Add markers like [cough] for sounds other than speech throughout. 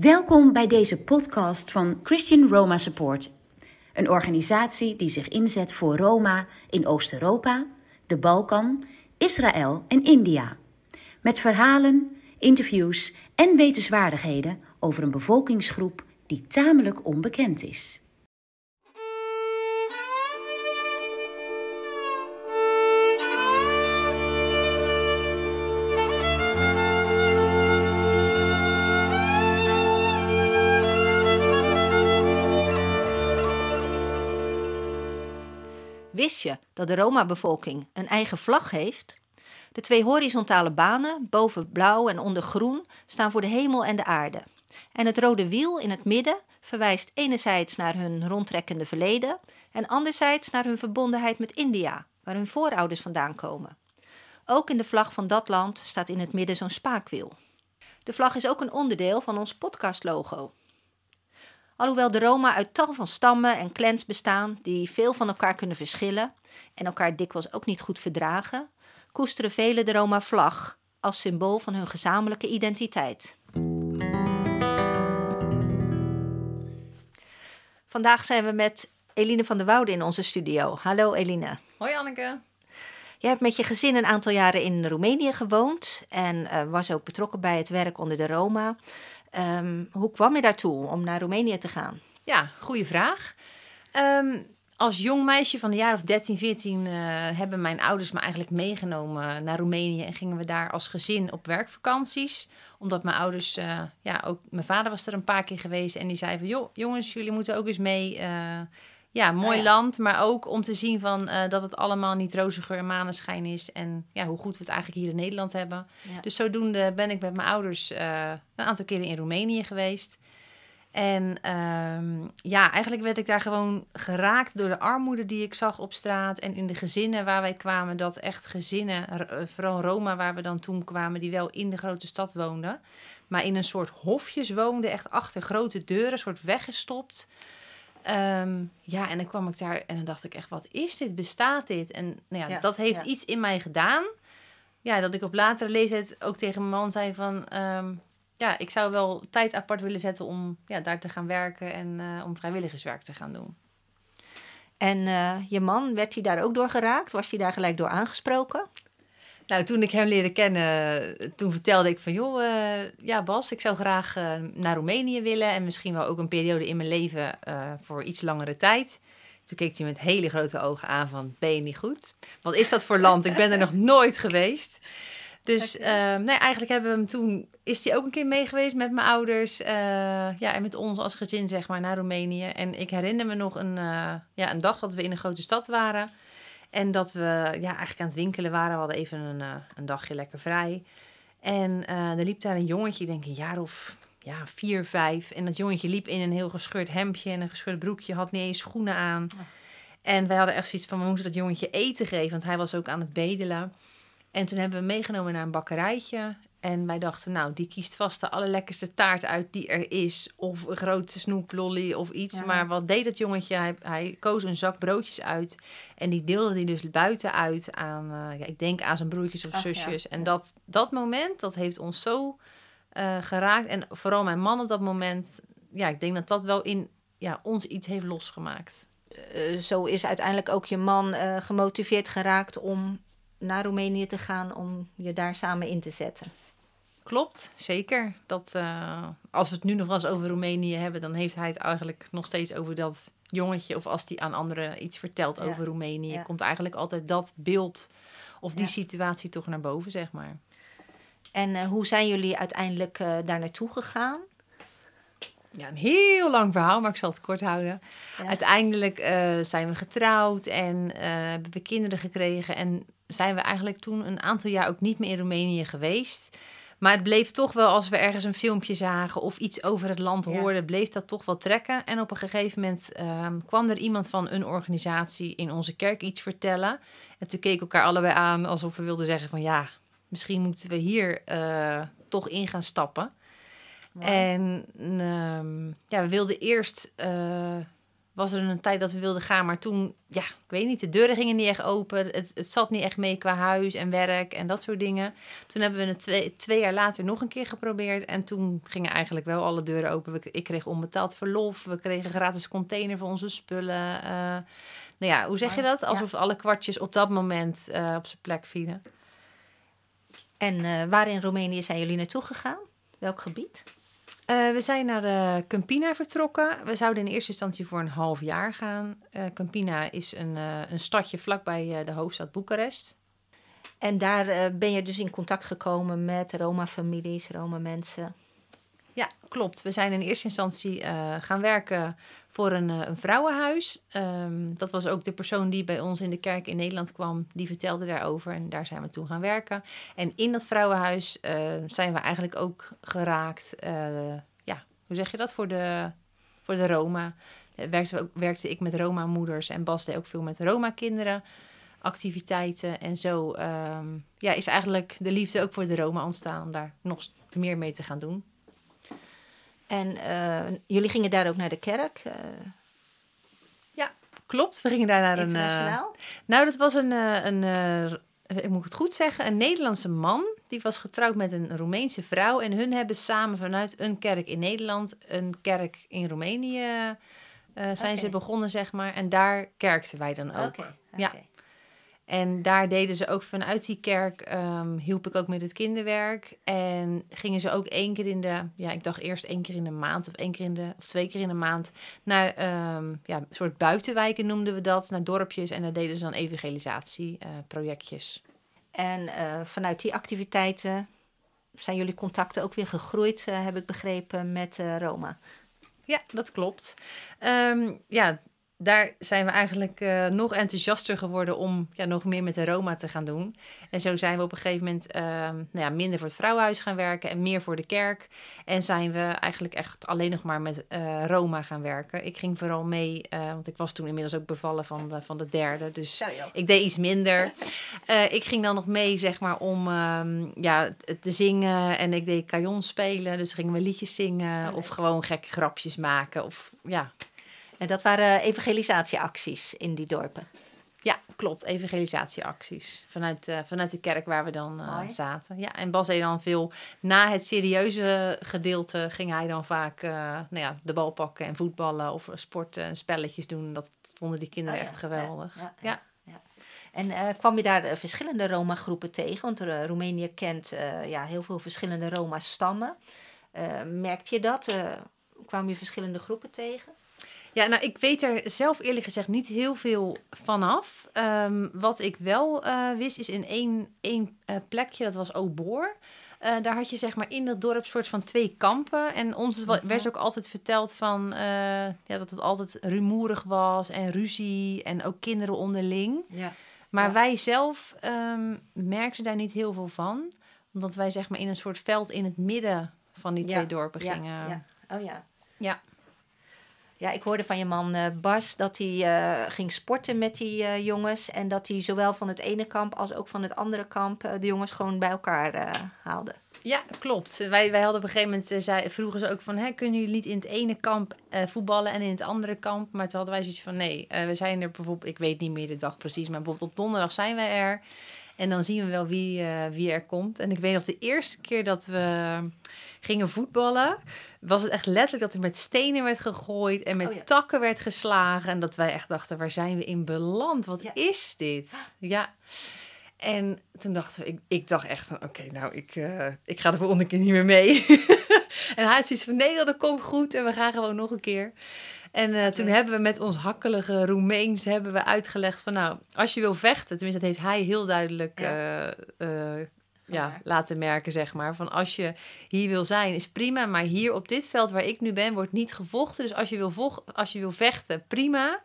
Welkom bij deze podcast van Christian Roma Support, een organisatie die zich inzet voor Roma in Oost-Europa, de Balkan, Israël en India. Met verhalen, interviews en wetenswaardigheden over een bevolkingsgroep die tamelijk onbekend is. Dat de Roma-bevolking een eigen vlag heeft? De twee horizontale banen, boven blauw en onder groen, staan voor de hemel en de aarde. En het rode wiel in het midden verwijst enerzijds naar hun rondtrekkende verleden en anderzijds naar hun verbondenheid met India, waar hun voorouders vandaan komen. Ook in de vlag van dat land staat in het midden zo'n spaakwiel. De vlag is ook een onderdeel van ons podcastlogo. Alhoewel de Roma uit tal van stammen en clans bestaan die veel van elkaar kunnen verschillen en elkaar dikwijls ook niet goed verdragen, koesteren velen de Roma-vlag als symbool van hun gezamenlijke identiteit. Vandaag zijn we met Eline van der Woude in onze studio. Hallo Eline. Hoi Anneke. Jij hebt met je gezin een aantal jaren in Roemenië gewoond en uh, was ook betrokken bij het werk onder de Roma. Um, hoe kwam je daartoe om naar Roemenië te gaan? Ja, goede vraag. Um, als jong meisje van de jaar of 13, 14 uh, hebben mijn ouders me eigenlijk meegenomen naar Roemenië en gingen we daar als gezin op werkvakanties. Omdat mijn ouders, uh, ja, ook mijn vader was er een paar keer geweest en die zei van, joh, jongens, jullie moeten ook eens mee. Uh, ja, mooi ja. land, maar ook om te zien van, uh, dat het allemaal niet roze geur en maneschijn is. En ja, hoe goed we het eigenlijk hier in Nederland hebben. Ja. Dus zodoende ben ik met mijn ouders uh, een aantal keren in Roemenië geweest. En um, ja, eigenlijk werd ik daar gewoon geraakt door de armoede die ik zag op straat. En in de gezinnen waar wij kwamen, dat echt gezinnen, eh, vooral Roma waar we dan toen kwamen, die wel in de grote stad woonden. Maar in een soort hofjes woonden, echt achter grote deuren, een soort weggestopt. Um, ja, en dan kwam ik daar en dan dacht ik echt, wat is dit? Bestaat dit? En nou ja, ja dat heeft ja. iets in mij gedaan. Ja, dat ik op latere leeftijd ook tegen mijn man zei van... Um, ja, ik zou wel tijd apart willen zetten om ja, daar te gaan werken en uh, om vrijwilligerswerk te gaan doen. En uh, je man, werd hij daar ook door geraakt? Was hij daar gelijk door aangesproken? Nou, toen ik hem leerde kennen, toen vertelde ik van... joh, uh, ja Bas, ik zou graag uh, naar Roemenië willen... en misschien wel ook een periode in mijn leven uh, voor iets langere tijd. Toen keek hij met hele grote ogen aan van, ben je niet goed? Wat is dat voor land? Ik ben er nog [laughs] nooit geweest. Dus okay. nee, eigenlijk hebben we hem toen... is hij ook een keer mee geweest met mijn ouders... ja, en met ons als gezin, zeg maar, naar Roemenië. En ik herinner me nog een, ja, een dag dat we in een grote stad waren... En dat we ja, eigenlijk aan het winkelen waren. We hadden even een, uh, een dagje lekker vrij. En uh, er liep daar een jongetje, denk ik een jaar of ja, vier, vijf. En dat jongetje liep in een heel gescheurd hemdje en een gescheurd broekje. Had niet eens schoenen aan. Oh. En wij hadden echt zoiets van, we moeten dat jongetje eten geven. Want hij was ook aan het bedelen. En toen hebben we meegenomen naar een bakkerijtje. En wij dachten, nou, die kiest vast de allerlekkerste taart uit die er is. Of een grote snoeplolly of iets. Ja. Maar wat deed dat jongetje? Hij, hij, koos een zak broodjes uit. En die deelde die dus buiten uit aan, uh, ja, ik denk aan zijn broertjes of Ach, zusjes. Ja. En dat, dat moment, dat heeft ons zo uh, geraakt. En vooral mijn man op dat moment. Ja, ik denk dat dat wel in ja, ons iets heeft losgemaakt. Uh, zo is uiteindelijk ook je man gemotiveerd geraakt om naar Roemenië te gaan om je daar samen in te zetten. Klopt, zeker. Dat, uh, als we het nu nog wel eens over Roemenië hebben, dan heeft hij het eigenlijk nog steeds over dat jongetje. Of als hij aan anderen iets vertelt ja. over Roemenië, ja. komt eigenlijk altijd dat beeld of die ja. situatie toch naar boven, zeg maar. En uh, hoe zijn jullie uiteindelijk uh, daar naartoe gegaan? Ja, een heel lang verhaal, maar ik zal het kort houden. Uiteindelijk zijn we getrouwd en hebben we kinderen gekregen. En zijn we eigenlijk toen een aantal jaar ook niet meer in Roemenië geweest. Maar het bleef toch wel, als we ergens een filmpje zagen of iets over het land hoorden, ja. bleef dat toch wel trekken. En op een gegeven moment um, kwam er iemand van een organisatie in onze kerk iets vertellen. En toen keken elkaar allebei aan alsof we wilden zeggen van ja, misschien moeten we hier uh, toch in gaan stappen. Wow. En um, ja, we wilden eerst. Uh, was er een tijd dat we wilden gaan, maar toen, ja, ik weet niet, de deuren gingen niet echt open. Het, het zat niet echt mee qua huis en werk en dat soort dingen. Toen hebben we het twee, twee jaar later nog een keer geprobeerd. En toen gingen eigenlijk wel alle deuren open. We- Ik kreeg onbetaald verlof. We kregen gratis container voor onze spullen. Eh, nou ja, hoe zeg je dat? Alsof alle kwartjes op dat moment eh, op zijn plek vielen. En eh, waar in Roemenië zijn jullie naartoe gegaan? Welk gebied? Eh, we zijn naar eh, Campina vertrokken. We zouden in eerste instantie voor een half jaar gaan. Eh, Campina is een, een stadje vlakbij de hoofdstad Boekarest. En daar ben je dus in contact gekomen met Roma-families, Roma-mensen. Ja, klopt. We zijn in eerste instantie eh, gaan werken voor een, eh, een vrouwenhuis. Ehm, dat was ook de persoon die bij ons in de kerk in Nederland kwam. Die vertelde daarover en daar zijn we toen gaan werken. En in dat vrouwenhuis eh, zijn we eigenlijk ook geraakt. ja, hoe zeg je dat? Voor de, voor de Roma. Werkte, ik met Roma-moeders en Bas ook veel met Roma-kinderen. Activiteiten en zo ehm, ja, is eigenlijk de liefde ook voor de Roma ontstaan om daar nog meer mee te gaan doen. En eh, jullie gingen daar ook naar de kerk, eh, Klopt, we gingen daar naar een. eh, internationaal. nou, dat was een, eh, een eh, ik moet het goed zeggen, een Nederlandse man. Die was getrouwd met een Roemeense vrouw. En hun hebben samen vanuit een kerk in Nederland een kerk in Roemenië. eh, zijn ze begonnen, zeg maar. En daar kerkten wij dan ook. Oké, Ja. En daar deden ze ook vanuit die kerk, ehm, hielp ik ook met het kinderwerk. En gingen ze ook één keer in de, ja, ik dacht eerst één keer in de maand of één keer in de, of twee keer in de maand, naar ehm, ja, een soort buitenwijken noemden we dat, naar dorpjes. En daar deden ze dan evangelisatieprojectjes. En eh, vanuit die activiteiten zijn jullie contacten ook weer gegroeid, eh, heb ik begrepen, met eh, Roma. Ja, dat klopt. Ehm, ja, daar zijn we eigenlijk eh, nog enthousiaster geworden om ja, nog meer met de Roma te gaan doen. En zo zijn we op een gegeven moment ehm, nou ja, minder voor het vrouwenhuis gaan werken en meer voor de kerk. En zijn we eigenlijk echt alleen nog maar met eh, Roma gaan werken. Ik ging vooral mee, eh, want ik was toen inmiddels ook bevallen van de, van de derde. Dus ik deed iets minder. [laughs] Eh, ik ging dan nog mee, zeg maar, om ehm, ja, te zingen. En ik deed cajon spelen. Dus gingen we liedjes zingen. Of gewoon gekke grapjes maken. Of ja, En dat waren evangelisatieacties in die dorpen. ja klopt. Evangelisatieacties. Vanuit, eh, vanuit de kerk waar we dan eh, zaten. Ja, en Bas deed dan veel. Na het serieuze gedeelte ging hij dan vaak eh, nou ja, de bal pakken en voetballen. Of sporten en spelletjes doen. Dat vonden die kinderen Oh ja, echt geweldig. Ja, Ja. ja. En kwam je daar verschillende Roma-groepen tegen? Want Roemenië kent ja, heel veel verschillende Roma-stammen. Merkte je dat? Kwam je verschillende groepen tegen? Ja, nou, ik weet er zelf eerlijk gezegd niet heel veel vanaf. Ehm wat ik wel eh, wist, is in één, één eh, plekje, dat was Oboor. Eh, daar had je zeg maar in dat dorp soort van twee kampen. En ons Mhm. werd ook altijd verteld van, ja, dat het altijd rumoerig was en ruzie en ook kinderen onderling. Ja. Maar Ja. wij zelf ehm, merkten daar niet heel veel van. Omdat wij zeg maar in een soort veld in het midden van die Ja, twee dorpen ja, gingen. ja. Oh ja. Ja. Ja, ik hoorde van je man eh, Bas dat hij eh, ging sporten met die eh, jongens. En dat hij zowel van het ene kamp als ook van het andere kamp de jongens gewoon bij elkaar haalde. Ja, klopt. Wij, wij hadden op een gegeven moment, zei, vroegen ze ook van, hè, kunnen jullie niet in het ene kamp voetballen en in het andere kamp? Maar toen hadden wij zoiets van, nee, we zijn er bijvoorbeeld, ik weet niet meer de dag precies, maar bijvoorbeeld op donderdag zijn wij er. En dan zien we wel wie, wie er komt. En ik weet nog de eerste keer dat we gingen voetballen, was het echt letterlijk dat er met stenen werd gegooid en met Oh ja. takken werd geslagen. En dat wij echt dachten, waar zijn we in beland? Wat Ja. is dit? Ja. En toen dachten we, ik, ik dacht echt van, oké, nou, ik, eh, ik ga de volgende keer niet meer mee. [laughs] en hij had zoiets van, nee, dat komt goed en we gaan gewoon nog een keer. En eh, toen hebben we met ons hakkelige Roemeens hebben we uitgelegd van, nou, als je wil vechten, tenminste dat heeft hij heel duidelijk Ja. eh, ja, laten merken, zeg maar. Van als je hier wil zijn, is prima. Maar hier op dit veld waar ik nu ben, wordt niet gevochten. Dus als je wil, als je wil vechten, prima.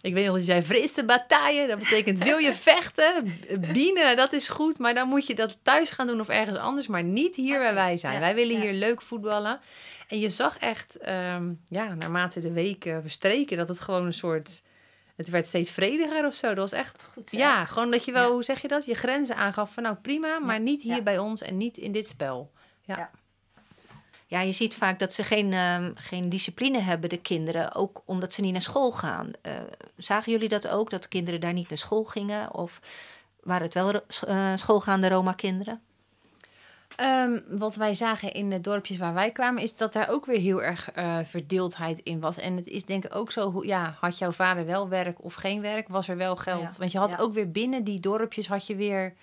Ik weet nog dat hij zei, frisse bataille. Dat betekent, wil je [laughs] vechten? Bienen, dat is goed. Maar dan moet je dat thuis gaan doen of ergens anders. Maar niet hier waar wij zijn. Ja, Wij willen ja. hier leuk voetballen. En je zag echt, ehm, ja, naarmate de weken verstreken... dat het gewoon een soort... Het werd steeds vrediger of zo. Dat was echt Goed, zeg. ja, gewoon dat je wel, Ja. hoe zeg je dat? Je grenzen aangaf van nou prima, maar niet hier ja. bij ons en niet in dit spel. Ja, je ziet vaak dat ze geen, ehm, geen discipline hebben, de kinderen. Ook omdat ze niet naar school gaan. Uh, zagen jullie dat ook, dat kinderen daar niet naar school gingen? Of waren het wel uh, schoolgaande Roma-kinderen? Um, wat wij zagen in de dorpjes waar wij kwamen, is dat daar ook weer heel erg uh, verdeeldheid in was. En het is denk ik ook zo, ja, had jouw vader wel werk of geen werk, was er wel geld. Want je had ja. ook weer binnen die dorpjes, had je weer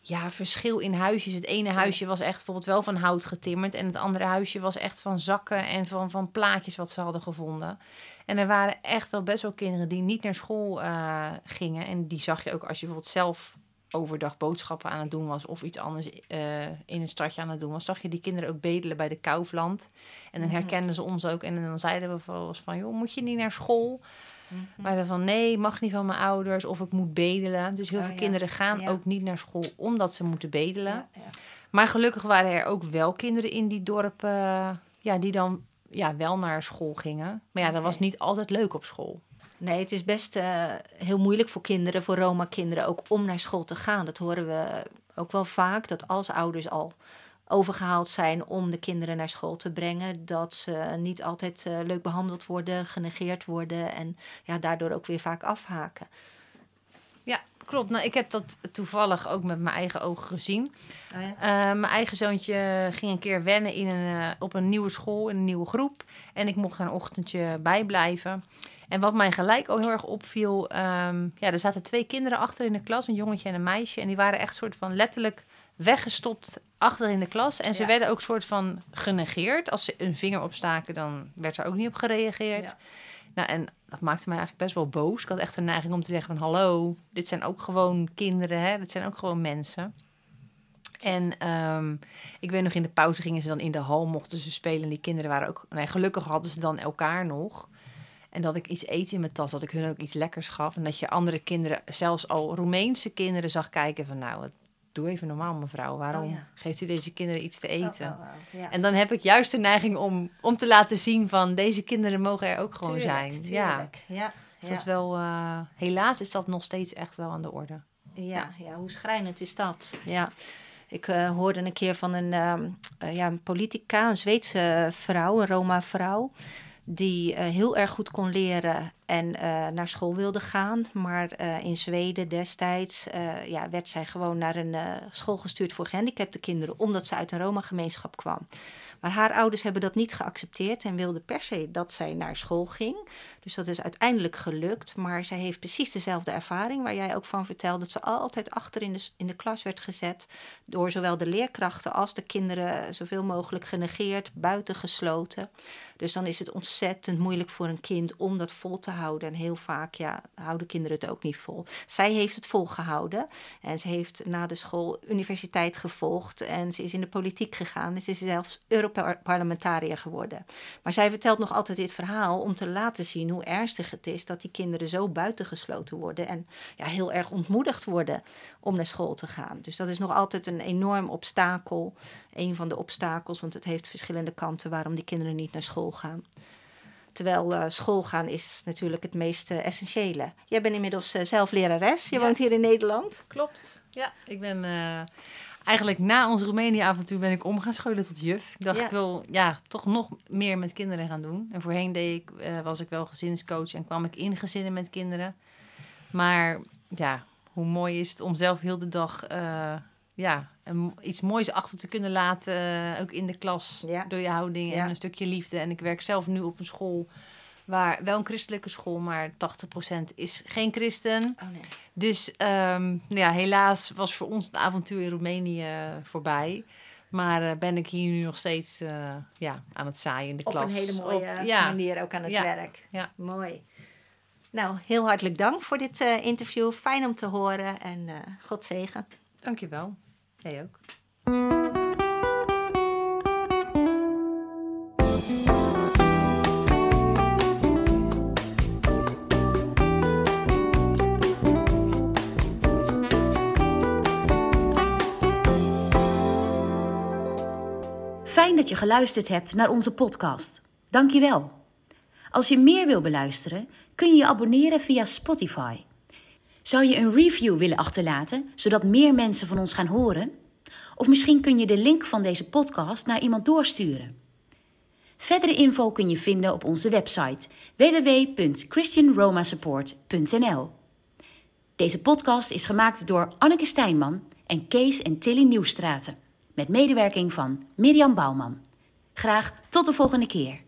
ja, verschil in huisjes. Het ene huisje was echt bijvoorbeeld wel van hout getimmerd. En het andere huisje was echt van zakken en van, van plaatjes wat ze hadden gevonden. En er waren echt wel best wel kinderen die niet naar school uh, gingen. En die zag je ook als je bijvoorbeeld zelf overdag boodschappen aan het doen was of iets anders uh, in een stadje aan het doen was, zag je die kinderen ook bedelen bij de Kaufland. En dan herkenden ze ons ook en dan zeiden we volgens van, joh, moet je niet naar school? Mm -hmm. van, nee, mag niet van mijn ouders of ik moet bedelen. Dus heel oh, veel ja. kinderen gaan ja. ook niet naar school omdat ze moeten bedelen. Ja, maar gelukkig waren er ook wel kinderen in die dorpen uh, ja, die dan ja, wel naar school gingen. Maar ja, okay. dat was niet altijd leuk op school. Nee, het is best uh, heel moeilijk voor kinderen, voor Roma-kinderen ook om naar school te gaan. Dat horen we ook wel vaak, dat als ouders al overgehaald zijn om de kinderen naar school te brengen, dat ze niet altijd uh, leuk behandeld worden, genegeerd worden en ja, daardoor ook weer vaak afhaken. Ja, klopt. Nou, ik heb dat toevallig ook met mijn eigen ogen gezien. Oh ja? uh, mijn eigen zoontje ging een keer wennen in een, op een nieuwe school, in een nieuwe groep. En ik mocht daar een ochtendje bijblijven. En wat mij gelijk ook heel erg opviel, um, ja, er zaten twee kinderen achter in de klas, een jongetje en een meisje. En die waren echt soort van letterlijk weggestopt achter in de klas. En ze ja. werden ook soort van genegeerd. Als ze een vinger opstaken, dan werd er ook niet op gereageerd. Ja. Nou, en dat maakte mij eigenlijk best wel boos. Ik had echt een neiging om te zeggen van... hallo, dit zijn ook gewoon kinderen, hè? Dit zijn ook gewoon mensen. En um, ik weet nog, in de pauze gingen ze dan in de hal, mochten ze spelen. Die kinderen waren ook... Nee, gelukkig hadden ze dan elkaar nog. En dat ik iets eten in mijn tas, dat ik hun ook iets lekkers gaf. En dat je andere kinderen, zelfs al Roemeense kinderen, zag kijken van... nou, doe even normaal mevrouw, waarom oh, ja. geeft u deze kinderen iets te eten? Oh, oh, ja. En dan heb ik juist de neiging om, om te laten zien van... deze kinderen mogen er ook gewoon tuurlijk, zijn. Tuurlijk. Ja. ja. Dus dat is wel... Uh, helaas is dat nog steeds echt wel aan de orde. Ja, ja hoe schrijnend is dat? Ja. Ik uh, hoorde een keer van een, um, uh, ja, een politica, een Zweedse vrouw, een Roma-vrouw die uh, heel erg goed kon leren en uh, naar school wilde gaan. Maar uh, in Zweden destijds ja, werd zij gewoon naar een school gestuurd voor gehandicapte kinderen, omdat ze uit een Roma-gemeenschap kwam. Maar haar ouders hebben dat niet geaccepteerd en wilden per se dat zij naar school ging. Dus dat is uiteindelijk gelukt. Maar zij heeft precies dezelfde ervaring waar jij ook van vertelde. Dat ze altijd achter in de, in de klas werd gezet. Door zowel de leerkrachten als de kinderen zoveel mogelijk genegeerd, buitengesloten. Dus dan is het ontzettend moeilijk voor een kind om dat vol te houden. En heel vaak ja, houden kinderen het ook niet vol. Zij heeft het volgehouden. En ze heeft na de school universiteit gevolgd. En ze is in de politiek gegaan. En ze is zelfs Europarlementariër geworden. Maar zij vertelt nog altijd dit verhaal om te laten zien hoe ernstig het is dat die kinderen zo buitengesloten worden. En ja, heel erg ontmoedigd worden om naar school te gaan. Dus dat is nog altijd een enorm obstakel. Een van de obstakels, want het heeft verschillende kanten waarom die kinderen niet naar school gaan. Terwijl uh, school gaan is natuurlijk het meest uh, essentiële. Jij bent inmiddels uh, zelf lerares. Je ja. woont hier in Nederland. Klopt. Ja, ik ben eigenlijk na ons Roemenië-avontuur ben ik om gaan scholen tot juf. Ik dacht, ja. ik wil ja, toch nog meer met kinderen gaan doen. En voorheen deed ik, was ik wel gezinscoach en kwam ik in gezinnen met kinderen. Maar ja, hoe mooi is het om zelf heel de dag ja, een, iets moois achter te kunnen laten, uh, ook in de klas, ja. door je houding en ja. een stukje liefde. En ik werk zelf nu op een school, waar wel een christelijke school, maar 80% is geen christen. Oh, nee. Dus um, ja, helaas was voor ons het avontuur in Roemenië voorbij. Maar uh, ben ik hier nu nog steeds uh, ja, aan het zaaien in de op klas. Op een hele mooie op, ja. manier ook aan het werk. Ja. Mooi. Nou, heel hartelijk dank voor dit interview. Fijn om te horen en God zegen. Dankjewel. Jij ook. je geluisterd hebt naar onze podcast. Dankjewel. Als je meer wil beluisteren, kun je je abonneren via Spotify. Zou je een review willen achterlaten, zodat meer mensen van ons gaan horen? Of misschien kun je de link van deze podcast naar iemand doorsturen. Verdere info kun je vinden op onze website www.christianromasupport.nl. Deze podcast is gemaakt door Anneke Stijnman en Kees en Tilly Nieuwstraten met medewerking van Mirjam Bouwman. Graag tot de volgende keer.